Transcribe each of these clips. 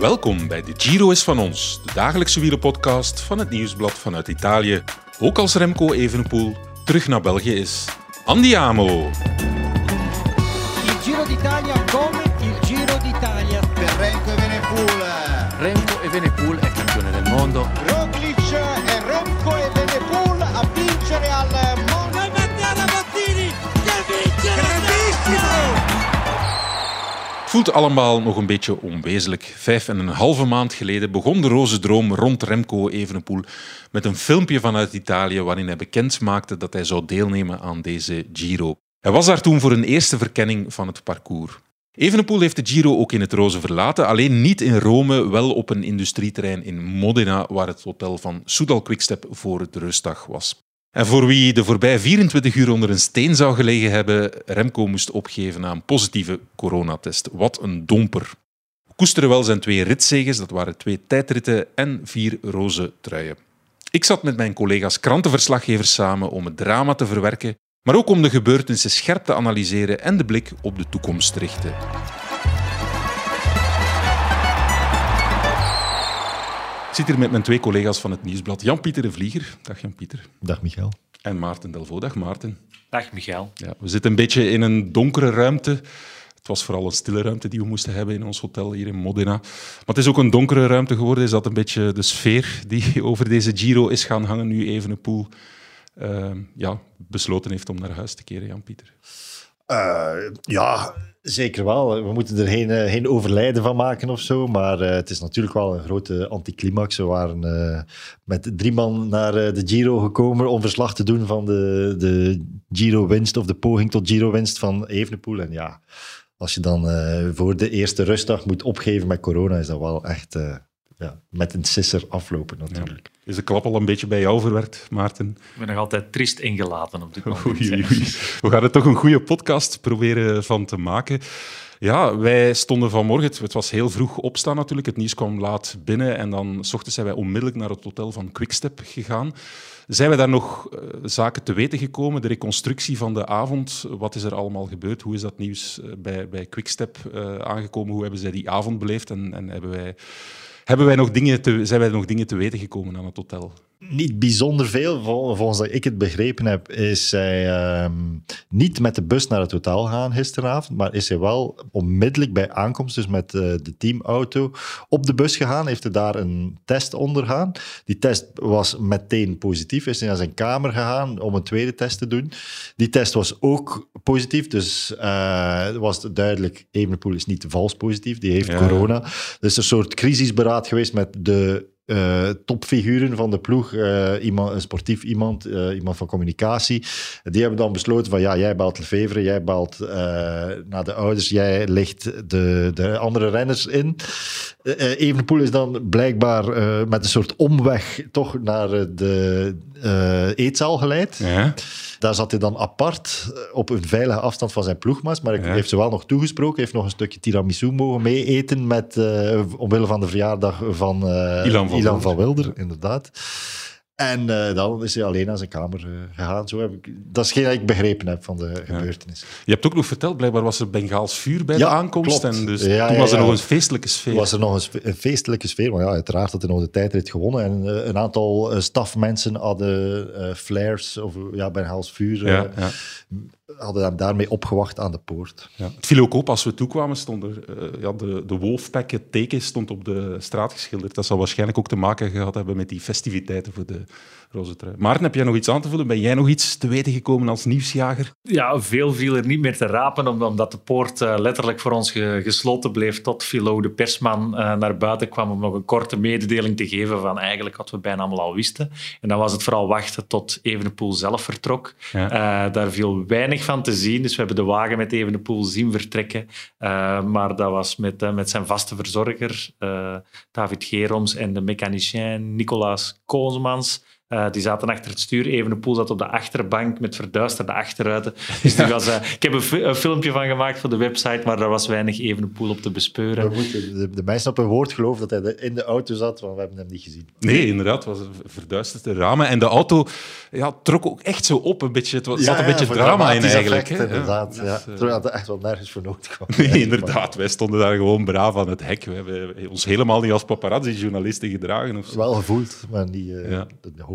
Welkom bij De Giro is van ons, de dagelijkse wielerpodcast van het Nieuwsblad vanuit Italië. Ook als Remco Evenepoel terug naar België is. Andiamo! Il Giro d'Italia come il Giro d'Italia. per Renko Evenepoel. Remco Evenepoel è campione del mondo. Voelt allemaal nog een beetje onwezenlijk. Vijf en een halve maand geleden begon de roze droom rond Remco Evenepoel met een filmpje vanuit Italië waarin hij bekend maakte dat hij zou deelnemen aan deze Giro. Hij was daar toen voor een eerste verkenning van het parcours. Evenepoel heeft de Giro ook in het roze verlaten, alleen niet in Rome, wel op een industrieterrein in Modena, waar het hotel van Soudal Quickstep voor de rustdag was. En voor wie de voorbij 24 uur onder een steen zou gelegen hebben, Remco moest opgeven na een positieve coronatest. Wat een domper. Koesteren wel zijn twee ritzeges, dat waren twee tijdritten en vier roze truien. Ik zat met mijn collega's krantenverslaggevers samen om het drama te verwerken, maar ook om de gebeurtenissen scherp te analyseren en de blik op de toekomst te richten. Zit hier met mijn twee collega's van het Nieuwsblad, Jan-Pieter de Vlieger. Dag Jan-Pieter. Dag Michael. En Maarten Delvaux. Dag Maarten. Dag Michael. Ja, we zitten een beetje in een donkere ruimte. Het was vooral een stille ruimte die we moesten hebben in ons hotel hier in Modena. Maar het is ook een donkere ruimte geworden. Is dat een beetje de sfeer die over deze Giro is gaan hangen nu Evenepoel uh, ja, besloten heeft om naar huis te keren, Jan-Pieter? Uh, ja, zeker wel. We moeten er geen, uh, geen overlijden van maken of zo. Maar uh, het is natuurlijk wel een grote anticlimax. We waren uh, met drie man naar de Giro gekomen om verslag te doen van de, de Giro-winst of de poging tot Giro-winst van Evenepoel. En ja, als je dan voor de eerste rustdag moet opgeven met corona, is dat wel echt ja, met een sisser aflopen natuurlijk. Is de klap al een beetje bij jou verwerkt, Maarten? Ik ben nog altijd triest ingelaten op dit moment. Oei, oei. We gaan er toch een goede podcast proberen van te maken. Ja, wij stonden vanmorgen, het was heel vroeg opstaan natuurlijk, het nieuws kwam laat binnen en dan s ochtends zijn wij onmiddellijk naar het hotel van Quickstep gegaan. Zijn we daar nog uh, zaken te weten gekomen? De reconstructie van de avond, wat is er allemaal gebeurd? Hoe is dat nieuws uh, bij, bij Quickstep uh, aangekomen? Hoe hebben zij die avond beleefd en, en hebben wij hebben wij nog dingen te, zijn wij nog dingen te weten gekomen aan het hotel? Niet bijzonder veel. Volgens dat ik het begrepen heb, is zij uh, niet met de bus naar het hotel gaan gisteravond, maar is hij wel onmiddellijk bij aankomst, dus met uh, de teamauto, op de bus gegaan. Heeft hij daar een test ondergaan. Die test was meteen positief. Is hij naar zijn kamer gegaan om een tweede test te doen. Die test was ook positief, dus uh, was duidelijk, Evenepoel is niet vals positief, die heeft ja. corona. Dus een soort crisisberaad geweest met de uh, topfiguren van de ploeg, uh, iemand, een sportief iemand, uh, iemand van communicatie. Die hebben dan besloten van ja, jij belt Lefevre, jij belt naar de ouders, jij legt de, de andere renners in. Evenepoel is dan blijkbaar met een soort omweg toch naar de eetzaal geleid. Ja. Daar zat hij dan apart op een veilige afstand van zijn ploegmaats, maar hij ja. heeft ze wel nog toegesproken, heeft nog een stukje tiramisu mogen meeeten met, omwille van de verjaardag van Ilan van Ilan van Wilder, inderdaad. En uh, dan is hij alleen naar zijn kamer uh, gegaan. Zo heb ik, dat is geen dat ik begrepen heb van de gebeurtenis. Je hebt ook nog verteld, blijkbaar was er Bengaals vuur bij ja, de aankomst. Klopt. En dus ja, toen was er nog een feestelijke sfeer. was er nog een, een feestelijke sfeer. Maar ja, uiteraard had hij nog de tijdrit gewonnen. En uh, een aantal stafmensen hadden flares of ja, Bengaals vuur hadden hem daarmee opgewacht aan de poort. Ja. Het viel ook op, als we toekwamen, stond er, uh, ja, de, de Wolfpack, het teken, stond op de straat geschilderd. Dat zal waarschijnlijk ook te maken gehad hebben met die festiviteiten voor de roze trui. Maarten, heb jij nog iets aan te vullen? Ben jij nog iets te weten gekomen als nieuwsjager? Ja, veel viel er niet meer te rapen, omdat de poort uh, letterlijk voor ons ge gesloten bleef tot Philo de persman uh, naar buiten kwam om nog een korte mededeling te geven van eigenlijk wat we bijna allemaal al wisten. En dan was het vooral wachten tot Evenepoel zelf vertrok. Ja. daar viel weinig van te zien. Dus we hebben de wagen met Evenepoel zien vertrekken. Maar dat was met, met zijn vaste verzorger, David Geroms, en de mechanicien Nicolaas Koosmans. Eh, die zaten achter het stuur. Evenepoel zat op de achterbank met verduisterde achteruiten. Dus die was, eh, ik heb een, een filmpje van gemaakt voor de website, maar daar was weinig Evenepoel op te bespeuren. We moeten de, de mensen op hun woord geloven dat hij de- in de auto zat, want we hebben hem niet gezien. Nee, inderdaad, het was een verduisterde ramen. En de auto ja, trok ook echt zo op een beetje. Het was- zat een beetje drama in eigenlijk. effect, inderdaad. Ja, Ja, Terwijl het echt wel nergens voor nodig kwam. Nee, inderdaad. Wij stonden daar gewoon braaf aan het hek. We hebben ons helemaal niet als paparazzi-journalisten gedragen. Of zo. Wel gevoeld, maar niet, eh, Ja.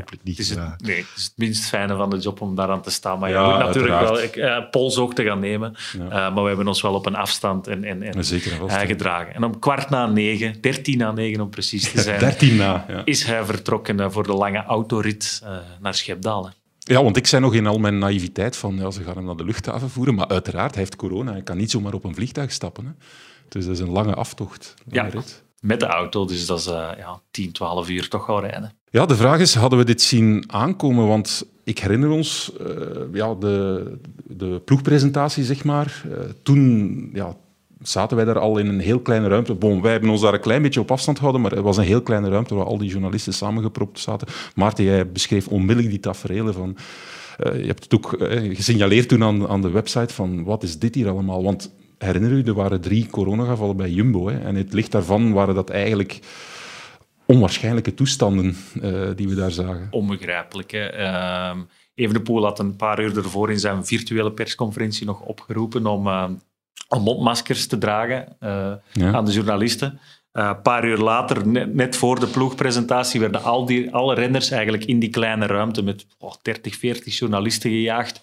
Dat- hopelijk niet Het is, het, gedragen. nee, het is het minst fijne van de job om daaraan te staan. Maar je moet natuurlijk uiteraard. wel ik, eh, pols ook te gaan nemen. Ja. Eh, maar we hebben ons wel op een afstand en, en, en, eh, gedragen. En om kwart na negen, dertien na negen om precies te zijn, 13 na. Ja. is hij vertrokken eh, voor de lange autorit eh, naar Schepdaal. hè. ja, want ik zei nog in al mijn naïviteit van ja, ze gaan hem naar de luchthaven voeren. Maar uiteraard, hij heeft corona. Hij kan niet zomaar op een vliegtuig stappen. Hè. Dus dat is een lange aftocht. Lange Ja. rit. Met de auto, dus dat is eh, ja, 10, 12 uur toch wel rijden. Ja, de vraag is, hadden we dit zien aankomen? Want ik herinner ons eh, ja, de, de ploegpresentatie, zeg maar. Eh, toen ja, zaten wij daar al in een heel kleine ruimte. Wij hebben ons daar een klein beetje op afstand gehouden, maar het was een heel kleine ruimte waar al die journalisten samengepropt zaten. Maarten, jij beschreef onmiddellijk die tafereelen van... je hebt het ook gesignaleerd toen aan, aan de website van wat is dit hier allemaal? Want herinner u, er waren drie coronagevallen bij Jumbo. Hè, en in het licht daarvan waren dat eigenlijk onwaarschijnlijke toestanden eh, die we daar zagen. Onbegrijpelijk. Hè? Ehm, Evenepoel had een paar uur ervoor in zijn virtuele persconferentie nog opgeroepen om, om mondmaskers te dragen eh, Ja. aan de journalisten. Een paar uur later, net, net voor de ploegpresentatie, werden al die, alle renners eigenlijk in die kleine ruimte met oh, 30, 40 journalisten gejaagd.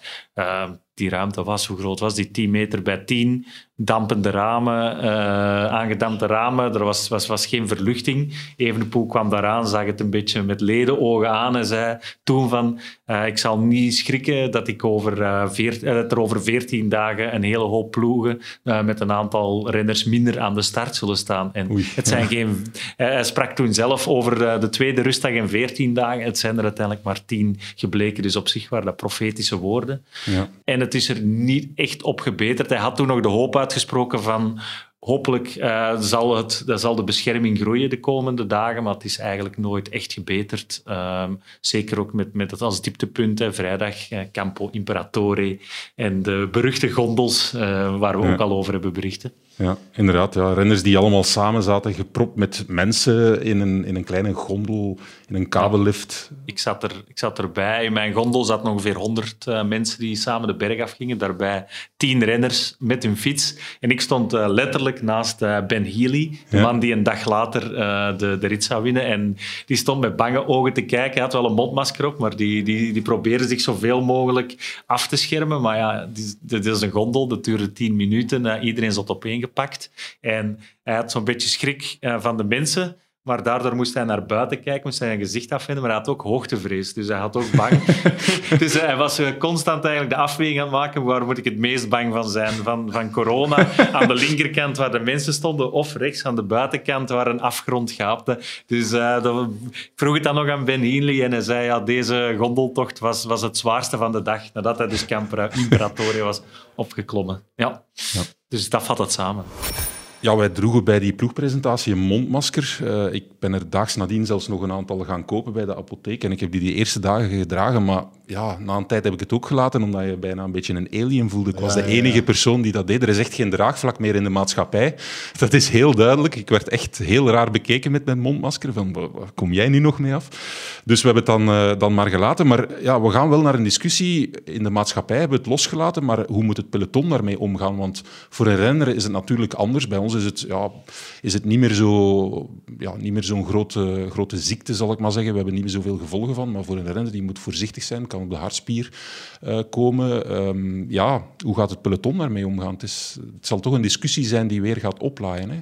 Die ruimte was, hoe groot was die? 10 meter bij 10. Dampende ramen, eh, aangedampte ramen. Er was, was, was geen verluchting. Evenepoel kwam daaraan, zag het een beetje met ledenogen aan en zei toen van eh, ik zal niet schrikken dat, ik over, eh, veert- dat er over 14 dagen een hele hoop ploegen met een aantal renners minder aan de start zullen staan. En Oei. het zijn geen, hij sprak toen zelf over de tweede rustdag en 14 dagen. Het zijn er uiteindelijk maar 10 gebleken. Dus op zich waren dat profetische woorden. Ja. En het is er niet echt op gebeterd. Hij had toen nog de hoop uitgesproken van... Hopelijk eh, zal, het, dat zal de bescherming groeien de komende dagen, maar het is eigenlijk nooit echt gebeterd. Ehm, zeker ook met, met het als dieptepunt, hè, vrijdag, eh, Campo Imperatore en de beruchte gondels, eh, waar we Ja. ook al over hebben berichten. Ja, inderdaad. Ja. Renners die allemaal samen zaten, gepropt met mensen in een, in een kleine gondel, in een kabellift. Ik zat, er, ik zat erbij. In mijn gondel zaten ongeveer 100 eh, mensen die samen de berg afgingen. Daarbij 10 renners met hun fiets. En ik stond eh, letterlijk naast eh, Ben Healy, de Ja. man die een dag later de, de rit zou winnen. En die stond met bange ogen te kijken. Hij had wel een mondmasker op, maar die, die, die probeerde zich zoveel mogelijk af te schermen. Maar ja, dit is een gondel, dat duurde 10 minuten. Iedereen zat En hij had zo'n beetje schrik eh, van de mensen. Maar daardoor moest hij naar buiten kijken, moest hij een gezicht afvinden, maar hij had ook hoogtevrees. Dus hij had ook bang. dus hij was eh, constant eigenlijk de afweging aan het maken. Waar moet ik het meest bang van zijn? Van, van corona aan de linkerkant waar de mensen stonden, of rechts aan de buitenkant waar een afgrond gaapte. Dus eh, dat, ik vroeg het dan nog aan Ben Heenley en hij zei, ja, deze gondeltocht was, was het zwaarste van de dag, nadat hij dus Campera Imperatore was opgeklommen. Ja. Ja. Dus dat vat het samen. Ja, wij droegen bij die ploegpresentatie een mondmasker. Eh, ik ben er daags nadien zelfs nog een aantal gaan kopen bij de apotheek. En ik heb die die eerste dagen gedragen. Maar ja, na een tijd heb ik het ook gelaten, omdat je bijna een beetje een alien voelde. Ik was de ja. enige persoon die dat deed. Er is echt geen draagvlak meer in de maatschappij. Dat is heel duidelijk. Ik werd echt heel raar bekeken met mijn mondmasker. Van, waar waar kom jij nu nog mee af? Dus we hebben het dan, eh, dan maar gelaten. Maar ja, we gaan wel naar een discussie. In de maatschappij hebben we het losgelaten, maar hoe moet het peloton daarmee omgaan? Want voor een renner is het natuurlijk anders. Bij ons is het, ja, is het niet meer zo, ja, niet meer zo'n grote, grote ziekte, zal ik maar zeggen. We hebben niet meer zoveel gevolgen van. Maar voor een renner die moet voorzichtig zijn, kan op de hartspier eh, komen. Ehm, ja, hoe gaat het peloton daarmee omgaan? Het, is, het zal toch een discussie zijn die weer gaat oplaaien. Hè?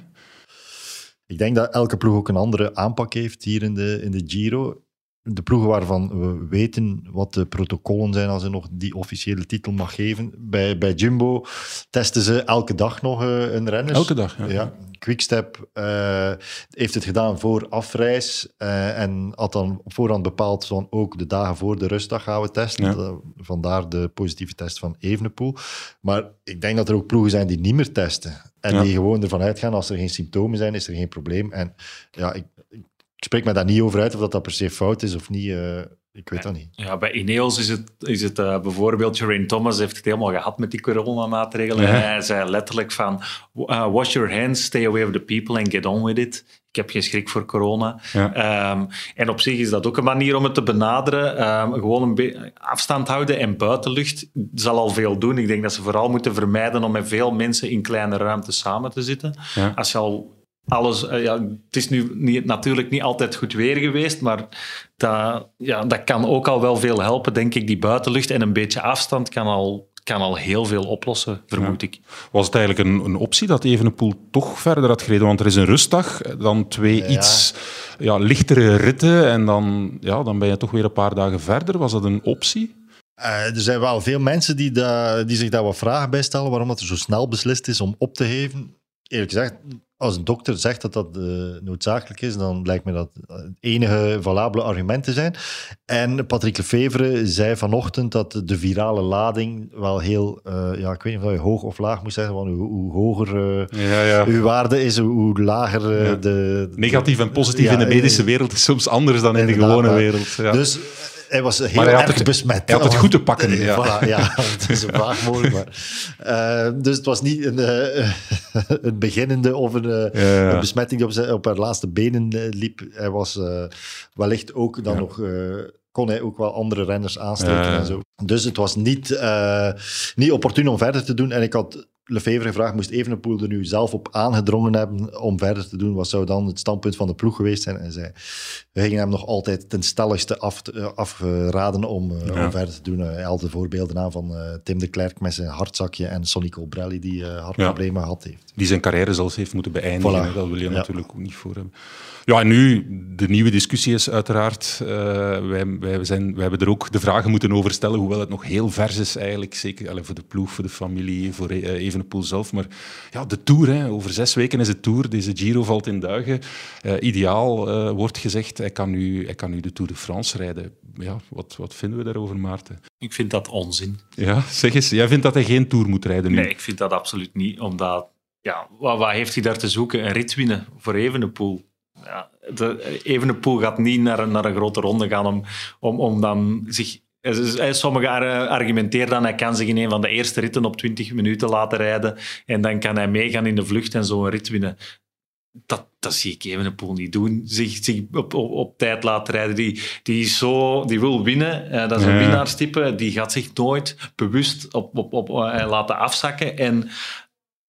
Ik denk dat elke ploeg ook een andere aanpak heeft hier in de, in de Giro. De ploegen waarvan we weten wat de protocollen zijn als ze nog die officiële titel mag geven. Bij, bij Jumbo testen ze elke dag nog eh, een renner. Elke dag, ja. Ja. Quickstep eh, heeft het gedaan voor afreis eh, en had dan op voorhand bepaald van ook de dagen voor de rustdag gaan we testen. Ja. Vandaar de positieve test van Evenepoel. Maar ik denk dat er ook ploegen zijn die niet meer testen. En Ja. die gewoon ervan uitgaan, als er geen symptomen zijn, is er geen probleem. En ja, ik, ik spreek me daar niet over uit of dat, dat per se fout is of niet. eh, Ik weet dat niet. Ja, bij Ineos is het, is het uh, bijvoorbeeld, Geraint Thomas heeft het helemaal gehad met die coronamaatregelen. Ja. Hij zei letterlijk van, uh, wash your hands, stay away from the people and get on with it. Ik heb geen schrik voor corona. Ja. Um, en op zich is dat ook een manier om het te benaderen. Um, gewoon een afstand houden en buitenlucht zal al veel doen. Ik denk dat ze vooral moeten vermijden om met veel mensen in kleine ruimtes samen te zitten. Ja. Als je al alles... Uh, ja, het is nu niet, natuurlijk niet altijd goed weer geweest, maar dat, ja, dat kan ook al wel veel helpen, denk ik. Die buitenlucht en een beetje afstand kan al kan al heel veel oplossen, vermoed Ja. ik. Was het eigenlijk een, een optie dat Evenepoel toch verder had gereden? Want er is een rustdag, dan twee Ja. iets ja, lichtere ritten en dan, ja, dan ben je toch weer een paar dagen verder. Was dat een optie? Uh, er zijn wel veel mensen die, da, die zich daar wat vragen bij stellen waarom dat er zo snel beslist is om op te geven. Eerlijk gezegd, als een dokter zegt dat dat uh, noodzakelijk is, dan lijkt me dat het enige valabele argument te zijn. En Patrick Lefevre zei vanochtend dat de virale lading wel heel, uh, ja, ik weet niet of je hoog of laag moet zeggen, want hoe, hoe hoger uh, ja, ja. uw waarde is, hoe lager ja. de... Negatief en positief in de medische wereld is soms anders dan in de gewone wereld. Ja. Dus hij was heel hij erg het, besmet. Hij had het goed te pakken. Ja, voilà, ja dat is een vaag. Maar, uh, dus het was niet een, uh, een beginnende of een, ja. een besmetting die op, zijn, op haar laatste benen liep. Hij was wellicht ook dan nog kon hij ook wel andere renners aansteken en zo. Dus het was niet, uh, niet opportun om verder te doen. En ik had Lefevre gevraagd, moest Evenepoel er nu zelf op aangedrongen hebben om verder te doen? Wat zou dan het standpunt van de ploeg geweest zijn? En zei, we gingen hem nog altijd ten stelligste af, afraden om, Ja. om verder te doen. Uh, hij haalde voorbeelden aan van uh, Tim de Klerk met zijn hartzakje en Sonny Colbrelli die uh, hartproblemen gehad heeft. Die zijn carrière zelfs heeft moeten beëindigen. Voilà. Dat wil je Ja. natuurlijk ook niet voor hebben. Ja, en nu, de nieuwe discussie is uiteraard, uh, wij, wij, zijn, wij hebben er ook de vragen moeten over stellen, hoewel het nog heel vers is eigenlijk, zeker allez, voor de ploeg, voor de familie, voor uh, Evenepoel zelf. Maar ja, de Tour, hè, over zes weken is het Tour, deze Giro valt in duigen. Uh, ideaal uh, wordt gezegd, hij kan, nu, hij kan nu de Tour de France rijden. Ja, wat, wat vinden we daarover, Maarten? Ik vind dat onzin. Ja, zeg eens, jij vindt dat hij geen Tour moet rijden nu? Nee, ik vind dat absoluut niet, omdat, ja, wat, wat heeft hij daar te zoeken? Een rit winnen voor Evenepoel. Ja, de, Evenepoel gaat niet naar, naar een grote ronde gaan om, om, om dan zich... Sommigen argumenteren dan, hij kan zich in een van de eerste ritten op 20 minuten laten rijden en dan kan hij meegaan in de vlucht en zo een rit winnen. Dat, dat zie ik Evenepoel niet doen. Zich, zich op, op, op tijd laten rijden. Die, die, zo, die wil winnen. Uh, dat is een Ja. winnaarstype. Die gaat zich nooit bewust op, op, op, uh, laten afzakken. En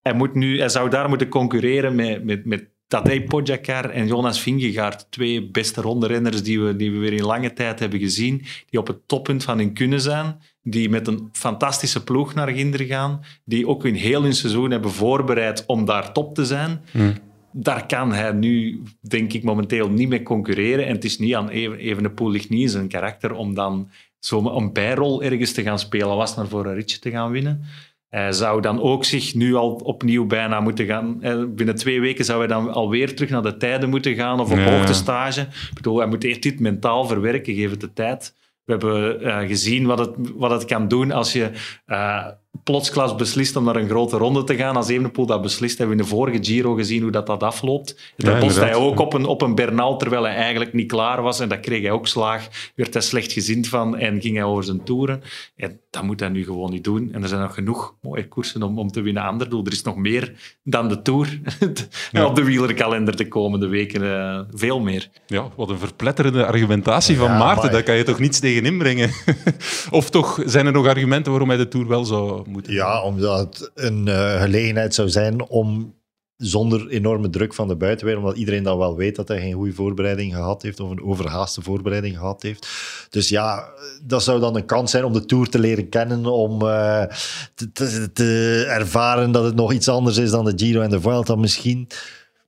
hij, moet nu, hij zou daar moeten concurreren met, met, met Tadej Pogacar en Jonas Vingegaard, twee beste rondrenners die we, die we weer in lange tijd hebben gezien, die op het toppunt van hun kunnen zijn, die met een fantastische ploeg naar Ginder gaan, die ook in heel hun seizoen hebben voorbereid om daar top te zijn. Hmm. Daar kan hij nu, denk ik, momenteel niet mee concurreren. En het is niet aan Evenepoel ligt niet in zijn karakter om dan zo een bijrol ergens te gaan spelen, was naar voor een ritje te gaan winnen. Hij zou dan ook zich nu al opnieuw bijna moeten gaan. Binnen twee weken zou hij dan alweer terug naar de tijden moeten gaan of op Ja. hoogtestage. Ik bedoel, hij moet eerst dit mentaal verwerken, geef het de tijd. We hebben uh, gezien wat het, wat het kan doen als je uh, plotsklaps beslist om naar een grote ronde te gaan. Als Evenepoel dat beslist, hebben we in de vorige Giro gezien hoe dat, dat afloopt. Ja, Daar bost hij ook op een, op een Bernal, terwijl hij eigenlijk niet klaar was. En dat kreeg hij ook slaag. Werd hij slecht gezind van en ging hij over zijn toeren. En dat moet hij nu gewoon niet doen. En er zijn nog genoeg mooie koersen om, om te winnen. Anderdoel, er is nog meer dan de Tour Ja. op de wielerkalender de komende weken. Uh, veel meer. Ja, wat een verpletterende argumentatie van Ja, Maarten. maar- Daar kan je toch niets tegen inbrengen? of toch zijn er nog argumenten waarom hij de Tour wel zou moeten Ja, omdat het een eh, gelegenheid zou zijn om zonder enorme druk van de buitenwereld, omdat iedereen dan wel weet dat hij geen goede voorbereiding gehad heeft of een overhaaste voorbereiding gehad heeft. Dus ja, dat zou dan een kans zijn om de Tour te leren kennen, om eh, te, te- te ervaren dat het nog iets anders is dan de Giro en de Vuelta misschien.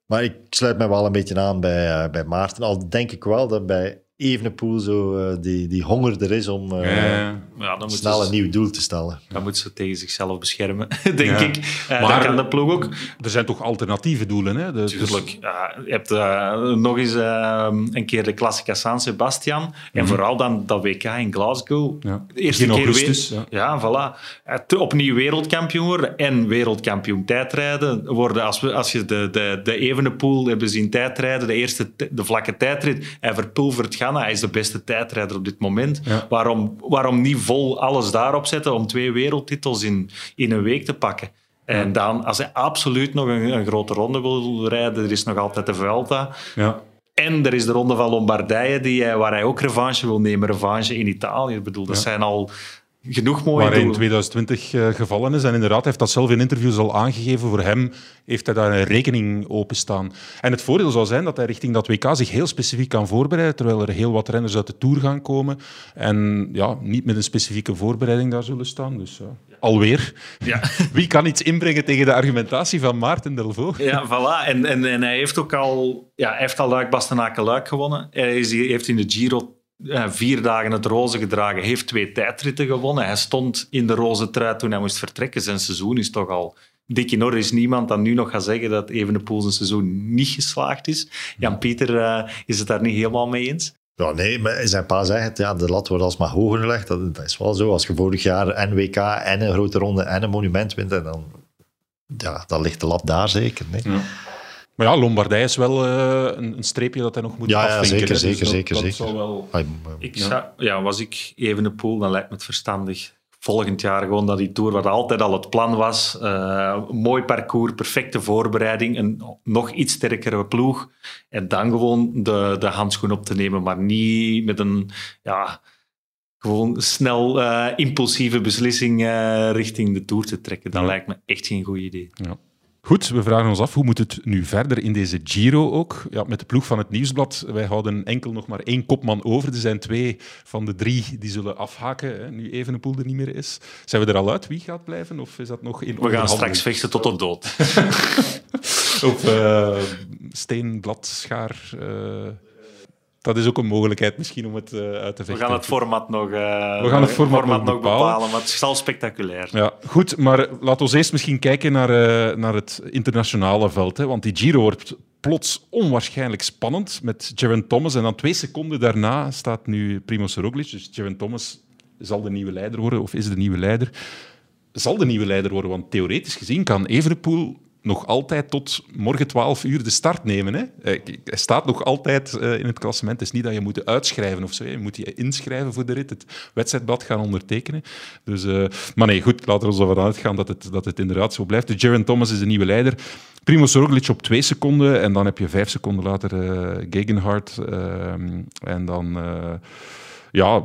Maar ik sluit me wel een beetje aan bij, eh, bij Maarten. Al denk ik wel dat bij Evenepoel zo eh, die, die honger er is om eh, Ja. Ja, dan moet snel ze- een nieuw doel te stellen. Dan moet ze tegen zichzelf beschermen, denk Ja. ik. Uh, Maar- dat kan de ploeg ook. Er zijn toch alternatieve doelen, hè? De- dus- Tuurlijk. Ja, je hebt eh, nog eens eh, een keer de Classica San Sebastian. En vooral dan dat WK in Glasgow. Mhm. Ja. De eerste keer augustus, weer- ja. ja, voilà. Eh, te- opnieuw wereldkampioen worden en wereldkampioen tijdrijden worden. Als, we, als je de, de, de Evenepoel hebben zien tijdrijden, de eerste t- de vlakke tijdrit, hij verpulvert Ganna. Hij is de beste tijdrijder op dit moment. Ja. Waarom, waarom niet vol alles daarop zetten om twee wereldtitels in, in een week te pakken? En dan, als hij absoluut nog een, een grote ronde wil rijden, er is nog altijd de Vuelta. Ja. En er is de ronde van Lombardije, die, hij- waar hij ook revanche wil nemen. Revanche in Italië. Ik bedoel, dat Ja. zijn al genoeg mooie Waar hij in doelen. 2020 eh, gevallen is. En inderdaad, hij heeft dat zelf in interviews al aangegeven. Voor hem heeft hij daar een rekening openstaan. En het voordeel zou zijn dat hij richting dat WK zich heel specifiek kan voorbereiden, terwijl er heel wat renners uit de Tour gaan komen. En ja, niet met een specifieke voorbereiding daar zullen staan. Dus ja, alweer. Ja. Wie kan iets inbrengen tegen de argumentatie van Maarten Delvaux? Ja, voilà. En, en, en hij heeft ook al, ja, hij heeft al Luik Bastenaken Luik gewonnen. Hij is, hij heeft in de Giro vier dagen het roze gedragen, heeft twee tijdritten gewonnen. Hij stond in de roze trui toen hij moest vertrekken. Zijn seizoen is toch al dik in orde. Is niemand dat nu nog gaat zeggen dat Evenepoel zijn seizoen niet geslaagd is. Jan-Pieter eh, is het daar niet helemaal mee eens. Ja, nee, maar zijn pa zegt, ja, de lat wordt alsmaar hoger gelegd. Dat, dat is wel zo. Als je vorig jaar NWK en een grote ronde en een monument wint, en dan, ja, dan ligt de lat daar zeker. Nee? Maar ja, Lombardij is wel eh, een, een streepje dat hij nog moet Ja, ja, afvinken. zeker, hè. Dus zeker, dat- zeker, dat zeker. zal wel... Ik Ja. zou, ja, was ik Evenepoel, dan lijkt me het verstandig. Volgend jaar gewoon dat die Tour, wat altijd al het plan was. eh, mooi parcours, perfecte voorbereiding, een nog iets sterkere ploeg. En dan gewoon de, de handschoen op te nemen, maar niet met een ja, gewoon snel eh, impulsieve beslissing eh, richting de Tour te trekken. Dat Ja. lijkt me echt geen goed idee. Ja. Goed, we vragen ons af hoe moet het nu verder in deze Giro ook? Ja, met de ploeg van het Nieuwsblad, wij houden enkel nog maar één kopman over. Er zijn twee van de drie die zullen afhaken, hè, nu Evenepoel er niet meer is. Zijn we er al uit wie gaat blijven of is dat nog in We gaan straks vechten tot op dood. Of eh steen, blad, schaar. eh, dat is ook een mogelijkheid misschien om het eh, uit te We vechten. gaan het format nog, eh, We gaan het format nog nog bepalen. bepalen, maar het is al spectaculair. Ja, goed, maar laten we eerst misschien kijken naar, eh, naar het internationale veld. Hè, want die Giro wordt plots onwaarschijnlijk spannend met Geraint Thomas. En dan twee seconden daarna staat nu Primoz Roglic. Dus Geraint Thomas zal de nieuwe leider worden, of is de nieuwe leider. Zal de nieuwe leider worden, want theoretisch gezien kan Evenepoel nog altijd tot morgen 12 uur de start nemen. Hè? Eh, Hij staat nog altijd eh, in het klassement. Het is niet dat je moet uitschrijven of zo. Je moet je inschrijven voor de rit, het wedstrijdblad gaan ondertekenen. Dus, eh, maar nee, goed, laten we ervan uitgaan dat het, dat het inderdaad zo blijft. Dus Jaron Thomas is de nieuwe leider. Primoz Roglic op twee seconden en dan heb je vijf seconden later eh Gegenhardt ehm, en dan... eh, ja,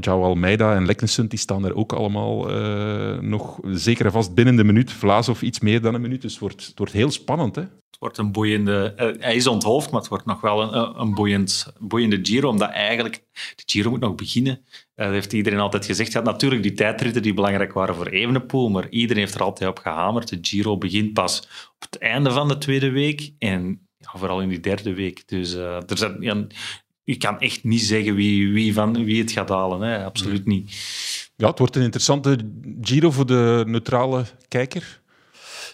João Almeida en Leknesund die staan er ook allemaal eh, nog zeker en vast binnen de minuut. Vlaas of iets meer dan een minuut. Dus het wordt, wordt heel spannend. Hè? Het wordt een boeiende... eh, hij is onthoofd, maar het wordt nog wel een, een boeiend, boeiende Giro, omdat eigenlijk... De Giro moet nog beginnen. Eh, dat heeft iedereen altijd gezegd. Ja, natuurlijk die tijdritten die belangrijk waren voor Evenepoel, maar iedereen heeft er altijd op gehamerd. De Giro begint pas op het einde van de tweede week en vooral in die derde week. Dus eh, er zijn... je kan echt niet zeggen wie, wie, van, wie het gaat halen. Hè. Absoluut niet. Ja, het wordt een interessante Giro voor de neutrale kijker.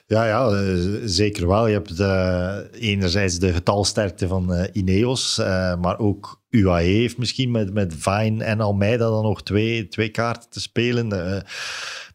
Ja, ja eh, zeker wel. Je hebt eh, enerzijds de getalsterkte van eh, Ineos, eh, maar ook UAE heeft misschien met, met Vine en Almeida dan nog twee, twee kaarten te spelen. Eh,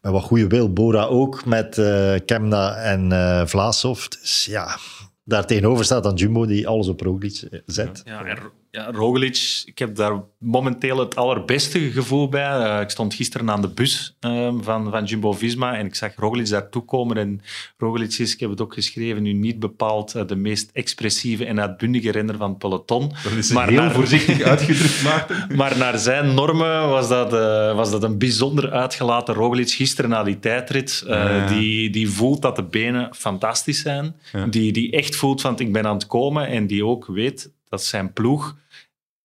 met wat goede wil. Bora ook met eh, Kemna en eh Vlaasov. Dus ja, daar tegenover staat dan Jumbo die alles op Roglic zet. Ja, en ja, Roglic, ik heb daar momenteel het allerbeste gevoel bij. Eh, ik stond gisteren aan de bus ehm, van, van Jumbo-Visma en ik zag Roglic daartoe komen. En Roglic is, ik heb het ook geschreven, nu niet bepaald eh, de meest expressieve en uitbundige renner van het peloton. Dat is Maar heel naar- voorzichtig uitgedrukt, Maarten. Maar naar zijn normen was dat, eh, was dat een bijzonder uitgelaten Roglic gisteren na die tijdrit. Ja. die, die voelt dat de benen fantastisch zijn. Ja. Die, die echt voelt van ik ben aan het komen. En die ook weet dat zijn ploeg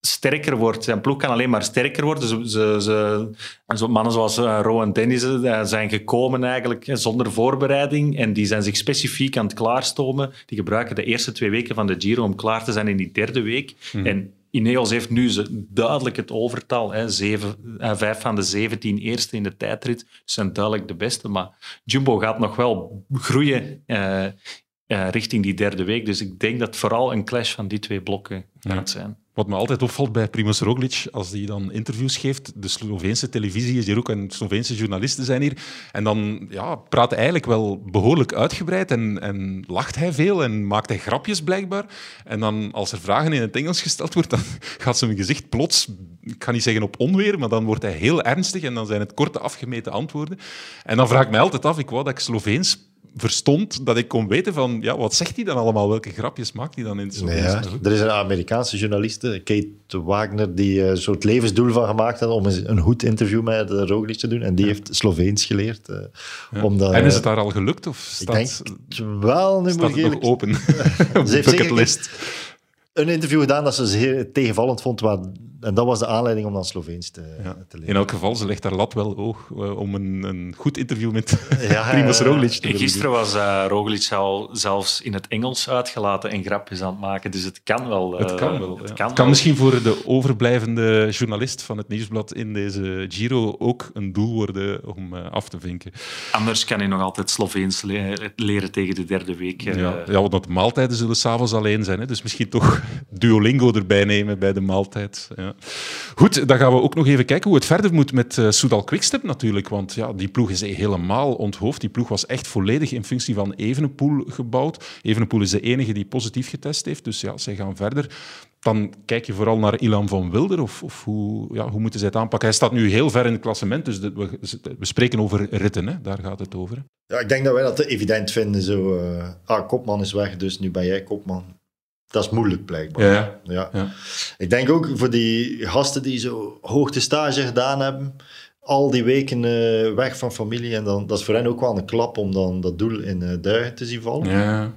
sterker wordt. Zijn ploeg kan alleen maar sterker worden. Ze, ze, mannen zoals eh, Rowan Dennis eh, zijn gekomen eigenlijk eh, zonder voorbereiding. En die zijn zich specifiek aan het klaarstomen. Die gebruiken de eerste twee weken van de Giro om klaar te zijn in die derde week. En Ineos heeft nu duidelijk het overtal. Hè. Zeven, vijf van de zeventien eerste in de tijdrit zijn duidelijk de beste. Maar Jumbo gaat nog wel groeien richting die derde week. Dus ik denk dat vooral een clash van die twee blokken gaat zijn. Wat me altijd opvalt bij Primoz Roglic, als hij dan interviews geeft, de Sloveense televisie is hier ook en Sloveense journalisten zijn hier, en dan ja, praat hij eigenlijk wel behoorlijk uitgebreid en, en lacht hij veel en maakt hij grapjes blijkbaar. En dan als er vragen in het Engels gesteld wordt, dan gaat zijn gezicht plots, ik ga niet zeggen op onweer, maar dan wordt hij heel ernstig en dan zijn het korte afgemeten antwoorden. En dan vraag ik mij altijd af, ik wou dat ik Sloveens verstond, dat ik kon weten van, ja, wat zegt hij dan allemaal? Welke grapjes maakt hij dan in? Ja, er is een Amerikaanse journaliste, Kate Wagner, die een soort levensdoel van gemaakt had om een goed interview met Roglic te doen. En die heeft Sloveens geleerd. Uh, Ja. omdat, en is het daar al gelukt? Of ik staat, denk wel, nu staat moet het ik nog open op Ze de heeft zeker? Een interview gedaan dat ze zeer tegenvallend vond. Waar, en dat was de aanleiding om dan Sloveens te, Ja. te leren. In elk geval, ze legt daar lat wel hoog eh, om een, een goed interview met Ja, Primoz Roglic te En willen gisteren was eh Roglic al zelfs in het Engels uitgelaten en grapjes aan het maken. Dus het kan wel. doen. Het eh, kan wel. Het ja. kan, Het kan wel. misschien voor de overblijvende journalist van het nieuwsblad in deze Giro ook een doel worden om eh, af te vinken. Anders kan hij nog altijd Sloveens le- leren tegen de derde week. eh. Ja, ja, want de maaltijden zullen s'avonds alleen zijn. Hè? Dus misschien toch Duolingo erbij nemen bij de maaltijd. Ja. Goed, dan gaan we ook nog even kijken hoe het verder moet met eh Soudal Quickstep natuurlijk. Want ja, die ploeg is helemaal onthoofd. Die ploeg was echt volledig in functie van Evenepoel gebouwd. Evenepoel is de enige die positief getest heeft. Dus ja, zij gaan verder. Dan kijk je vooral naar Ilan van Wilder. Of, of hoe, ja, hoe moeten zij het aanpakken? Hij staat nu heel ver in het klassement. Dus we, spreken over ritten. Hè? Daar gaat het over. Ja, ik denk dat wij dat evident vinden. Zo, eh, ah, kopman is weg, dus nu ben jij kopman. Dat is moeilijk, blijkbaar. Ja. Ja. Ja. Ik denk ook voor die gasten die zo hoogtestage gedaan hebben, al die weken eh, weg van familie, en dan, dat is voor hen ook wel een klap om dan dat doel in eh duigen te zien vallen. Ja.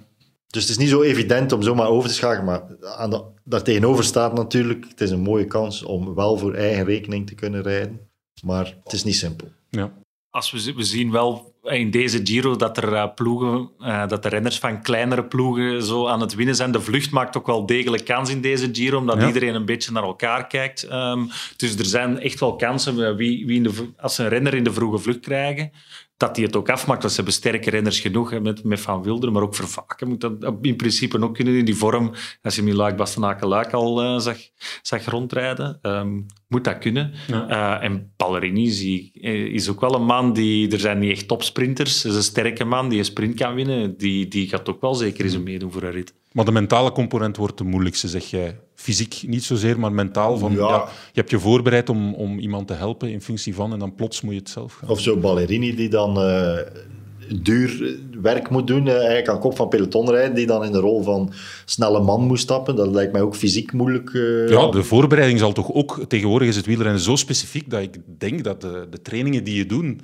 Dus het is niet zo evident om zomaar over te schakelen, maar aan de, daar tegenover staat natuurlijk, het is een mooie kans om wel voor eigen rekening te kunnen rijden, maar het is niet simpel. Ja. Als we, we zien wel in deze Giro dat er eh, ploegen, eh, dat de renners van kleinere ploegen zo aan het winnen zijn. De vlucht maakt ook wel degelijk kans in deze Giro, omdat Ja. iedereen een beetje naar elkaar kijkt. Ehm, dus er zijn echt wel kansen, wie, wie in de, als ze een renner in de vroege vlucht krijgen, dat die het ook afmaakt. Want ze hebben sterke renners genoeg, hè, met, met Van Wilder, maar ook Vervaken moet dat in principe ook kunnen in die vorm. Als je hem in Luik Bastenaken Luik al eh, zag, zag rondrijden, ehm, moet dat kunnen. Ja. Eh, en Ballerini zie, eh, is ook wel een man die... Er zijn niet echt topsprinters. Het is een sterke man die een sprint kan winnen. Die, die gaat ook wel zeker eens meedoen voor een rit. Maar de mentale component wordt de moeilijkste, zeg jij. Fysiek niet zozeer, maar mentaal. Van, Ja. ja. je hebt je voorbereid om, om iemand te helpen in functie van, en dan plots moet je het zelf gaan. Of zo Ballerini die dan eh, duur werk moet doen, eh, eigenlijk aan kop van peloton rijden, die dan in de rol van snelle man moet stappen. Dat lijkt mij ook fysiek moeilijk. eh, Ja, de voorbereiding zal toch ook... Tegenwoordig is het wielrennen zo specifiek dat ik denk dat de, de trainingen die je doet,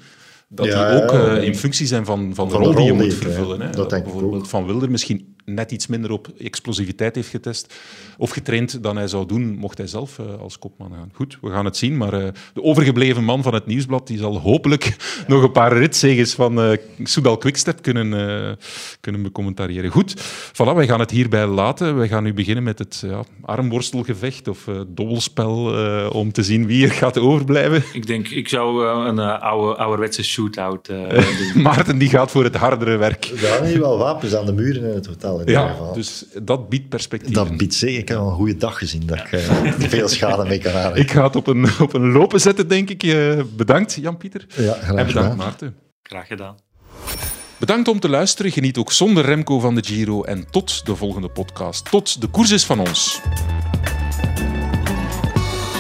dat Ja, die ook in functie zijn van, van de Van de rol die je moet vervullen. Hè. Dat denk ik Bijvoorbeeld ook. Van Wilder misschien net iets minder op explosiviteit heeft getest of getraind dan hij zou doen, mocht hij zelf eh, als kopman gaan. Goed, we gaan het zien, maar eh, de overgebleven man van het Nieuwsblad die zal hopelijk nog een paar ritzeges van eh Soudal Quickstep kunnen, eh, kunnen becommentariëren. Goed, voilà, wij gaan het hierbij laten. Wij gaan nu beginnen met het ja, armworstelgevecht of eh, dobbelspel eh, om te zien wie er gaat overblijven. Ik denk, ik zou een eh, oude, ouderwetse shootout eh doen. Maarten die gaat voor het hardere werk. Er hangen hier wel wapens aan de muren in het hotel. In ieder Ja, geval. dus dat biedt perspectief. Dat biedt zeker. Ik heb een goede dag gezien dat ik eh, veel schade mee kan halen. Ik ga het op een, op een lopen zetten, denk ik. Eh, bedankt, Jan-Pieter. Ja, graag En bedankt, gedaan. Maarten. Graag gedaan. Bedankt om te luisteren. Geniet ook zonder Remco van de Giro. En tot de volgende podcast. Tot de koers is van ons.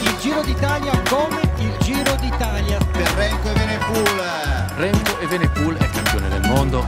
Il Giro d'Italia come il Giro d'Italia. per Renko e Benepool. Remco Evenepoel è campione del mondo.